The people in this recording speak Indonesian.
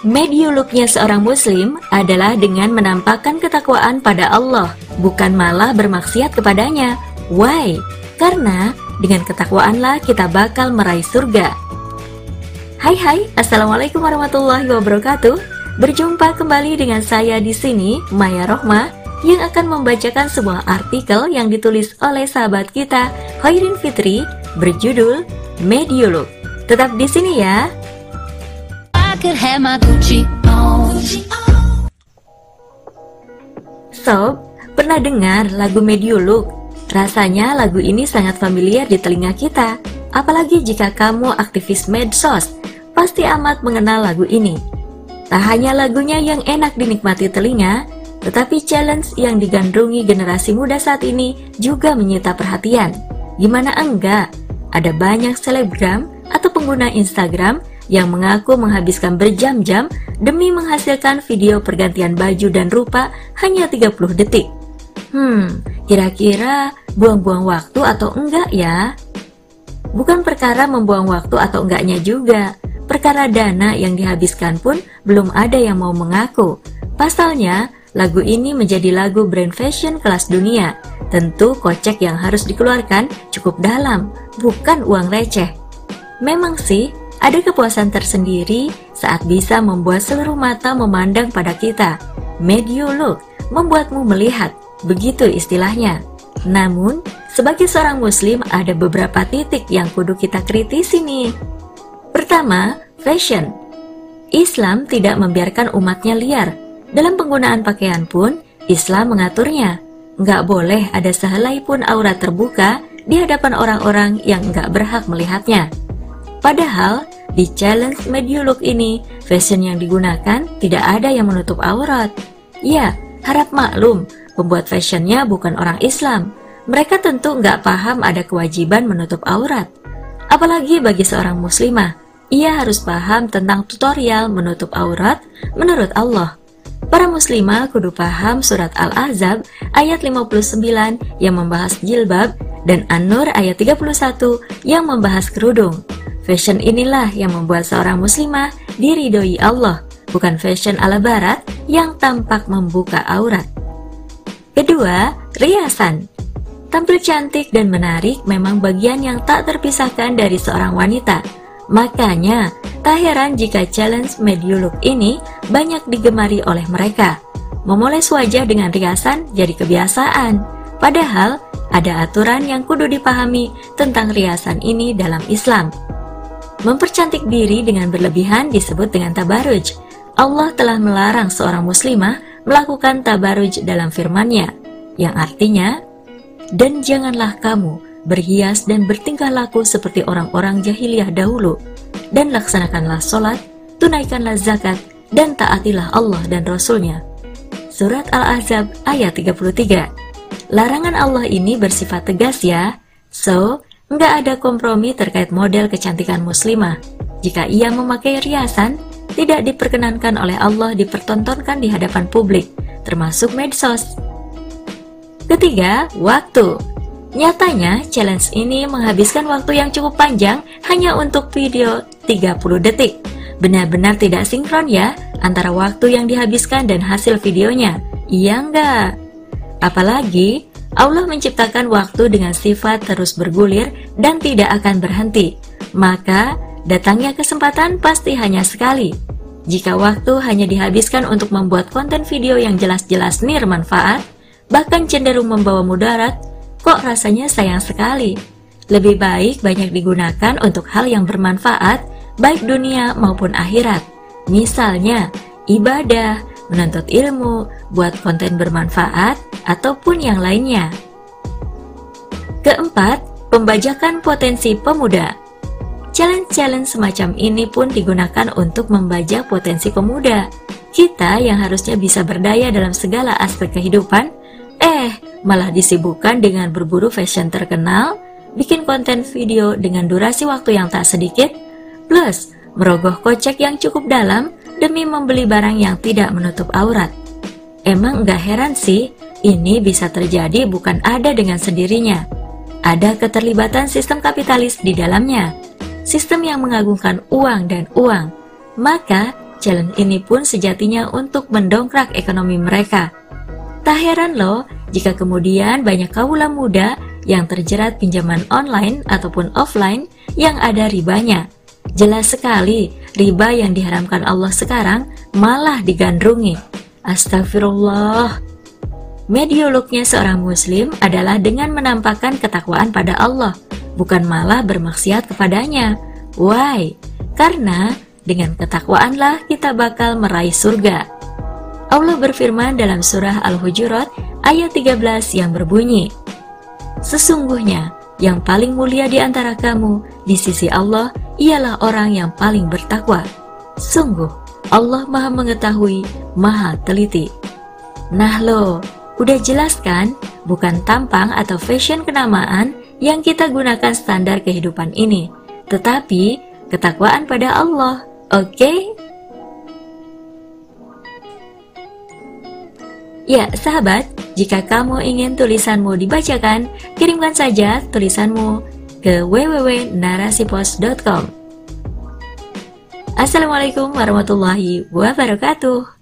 Mediuluknya seorang muslim adalah dengan menampakkan ketakwaan pada Allah, bukan malah bermaksiat kepadanya. Why? Karena dengan ketakwaanlah kita bakal meraih surga. Hai hai, Assalamualaikum warahmatullahi wabarakatuh. Berjumpa kembali dengan saya di sini, Maya Rohma, yang akan membacakan sebuah artikel yang ditulis oleh sahabat kita, Khairin Fitri, berjudul Mediuluk. Tetap di sini ya. Sob, pernah dengar lagu Mediuluk? Rasanya lagu ini sangat familiar di telinga kita, apalagi jika kamu aktivis medsos, pasti amat mengenal lagu ini. Tak hanya lagunya yang enak dinikmati telinga, tetapi challenge yang digandrungi generasi muda saat ini juga menyita perhatian. Gimana enggak? Ada banyak selebgram atau pengguna Instagram yang mengaku menghabiskan berjam-jam demi menghasilkan video pergantian baju dan rupa hanya 30 detik. Hmm, kira-kira buang-buang waktu atau enggak ya? Bukan perkara membuang waktu atau enggaknya juga, perkara dana yang dihabiskan pun belum ada yang mau mengaku. Pasalnya, lagu ini menjadi lagu brand fashion kelas dunia. Tentu kocek yang harus dikeluarkan cukup dalam, bukan uang receh. Memang sih, ada kepuasan tersendiri saat bisa membuat seluruh mata memandang pada kita. You look, membuatmu melihat, begitu istilahnya. Namun, sebagai seorang muslim ada beberapa titik yang kudu kita kritisi nih. Pertama, fashion. Islam tidak membiarkan umatnya liar. Dalam penggunaan pakaian pun, Islam mengaturnya. Nggak boleh ada sehelai pun aurat terbuka di hadapan orang-orang yang nggak berhak melihatnya. Padahal di challenge Medio Look ini, fashion yang digunakan tidak ada yang menutup aurat. Ya, harap maklum, pembuat fashionnya bukan orang Islam. Mereka tentu nggak paham ada kewajiban menutup aurat. Apalagi bagi seorang muslimah, ia harus paham tentang tutorial menutup aurat menurut Allah. Para muslimah kudu paham surat Al-Azab ayat 59 yang membahas jilbab dan An-Nur ayat 31 yang membahas kerudung. Fashion inilah yang membuat seorang muslimah diridhoi Allah, bukan fashion ala barat yang tampak membuka aurat. Kedua, riasan. Tampil cantik dan menarik memang bagian yang tak terpisahkan dari seorang wanita. Makanya, tak heran jika challenge Mediuluk ini banyak digemari oleh mereka. Memoles wajah dengan riasan jadi kebiasaan. Padahal, ada aturan yang kudu dipahami tentang riasan ini dalam Islam. Mempercantik diri dengan berlebihan disebut dengan tabaruj. Allah telah melarang seorang muslimah melakukan tabaruj dalam firman-Nya, yang artinya, Dan janganlah kamu berhias dan bertingkah laku seperti orang-orang jahiliyah dahulu, dan laksanakanlah solat, tunaikanlah zakat, dan taatilah Allah dan Rasul-Nya. Surat Al-Ahzab ayat 33 Larangan Allah ini bersifat tegas ya, so Nggak ada kompromi terkait model kecantikan muslimah. Jika ia memakai riasan, tidak diperkenankan oleh Allah dipertontonkan di hadapan publik, termasuk medsos. Ketiga, waktu. Nyatanya, challenge ini menghabiskan waktu yang cukup panjang hanya untuk video 30 detik. Benar-benar tidak sinkron ya antara waktu yang dihabiskan dan hasil videonya. Iya enggak? Apalagi Allah menciptakan waktu dengan sifat terus bergulir dan tidak akan berhenti. Maka, datangnya kesempatan pasti hanya sekali. Jika waktu hanya dihabiskan untuk membuat konten video yang jelas-jelas nir manfaat, bahkan cenderung membawa mudarat, kok rasanya sayang sekali. Lebih baik banyak digunakan untuk hal yang bermanfaat, baik dunia maupun akhirat. Misalnya, ibadah, menuntut ilmu, buat konten bermanfaat, ataupun yang lainnya. Keempat, pembajakan potensi pemuda. Challenge-challenge semacam ini pun digunakan untuk membajak potensi pemuda. Kita yang harusnya bisa berdaya dalam segala aspek kehidupan, eh malah disibukkan dengan berburu fashion terkenal, bikin konten video dengan durasi waktu yang tak sedikit, plus merogoh kocek yang cukup dalam demi membeli barang yang tidak menutup aurat. Emang nggak heran sih, ini bisa terjadi bukan ada dengan sendirinya. Ada keterlibatan sistem kapitalis di dalamnya, sistem yang mengagungkan uang dan uang. Maka, challenge ini pun sejatinya untuk mendongkrak ekonomi mereka. Tak heran loh jika kemudian banyak kaula muda yang terjerat pinjaman online ataupun offline yang ada ribanya. Jelas sekali, riba yang diharamkan Allah sekarang malah digandrungi. Astagfirullah. Mediolognya seorang muslim adalah dengan menampakkan ketakwaan pada Allah, bukan malah bermaksiat kepadanya. Why? Karena dengan ketakwaanlah kita bakal meraih surga. Allah berfirman dalam surah Al-Hujurat ayat 13 yang berbunyi, Sesungguhnya yang paling mulia di antara kamu di sisi Allah ialah orang yang paling bertakwa. Sungguh, Allah maha mengetahui, maha teliti. Nah lo, udah jelas kan? Bukan tampang atau fashion kenamaan yang kita gunakan standar kehidupan ini, tetapi ketakwaan pada Allah, oke? Okay? Ya, sahabat, jika kamu ingin tulisanmu dibacakan, kirimkan saja tulisanmu ke www.narasipos.com. Assalamualaikum warahmatullahi wabarakatuh.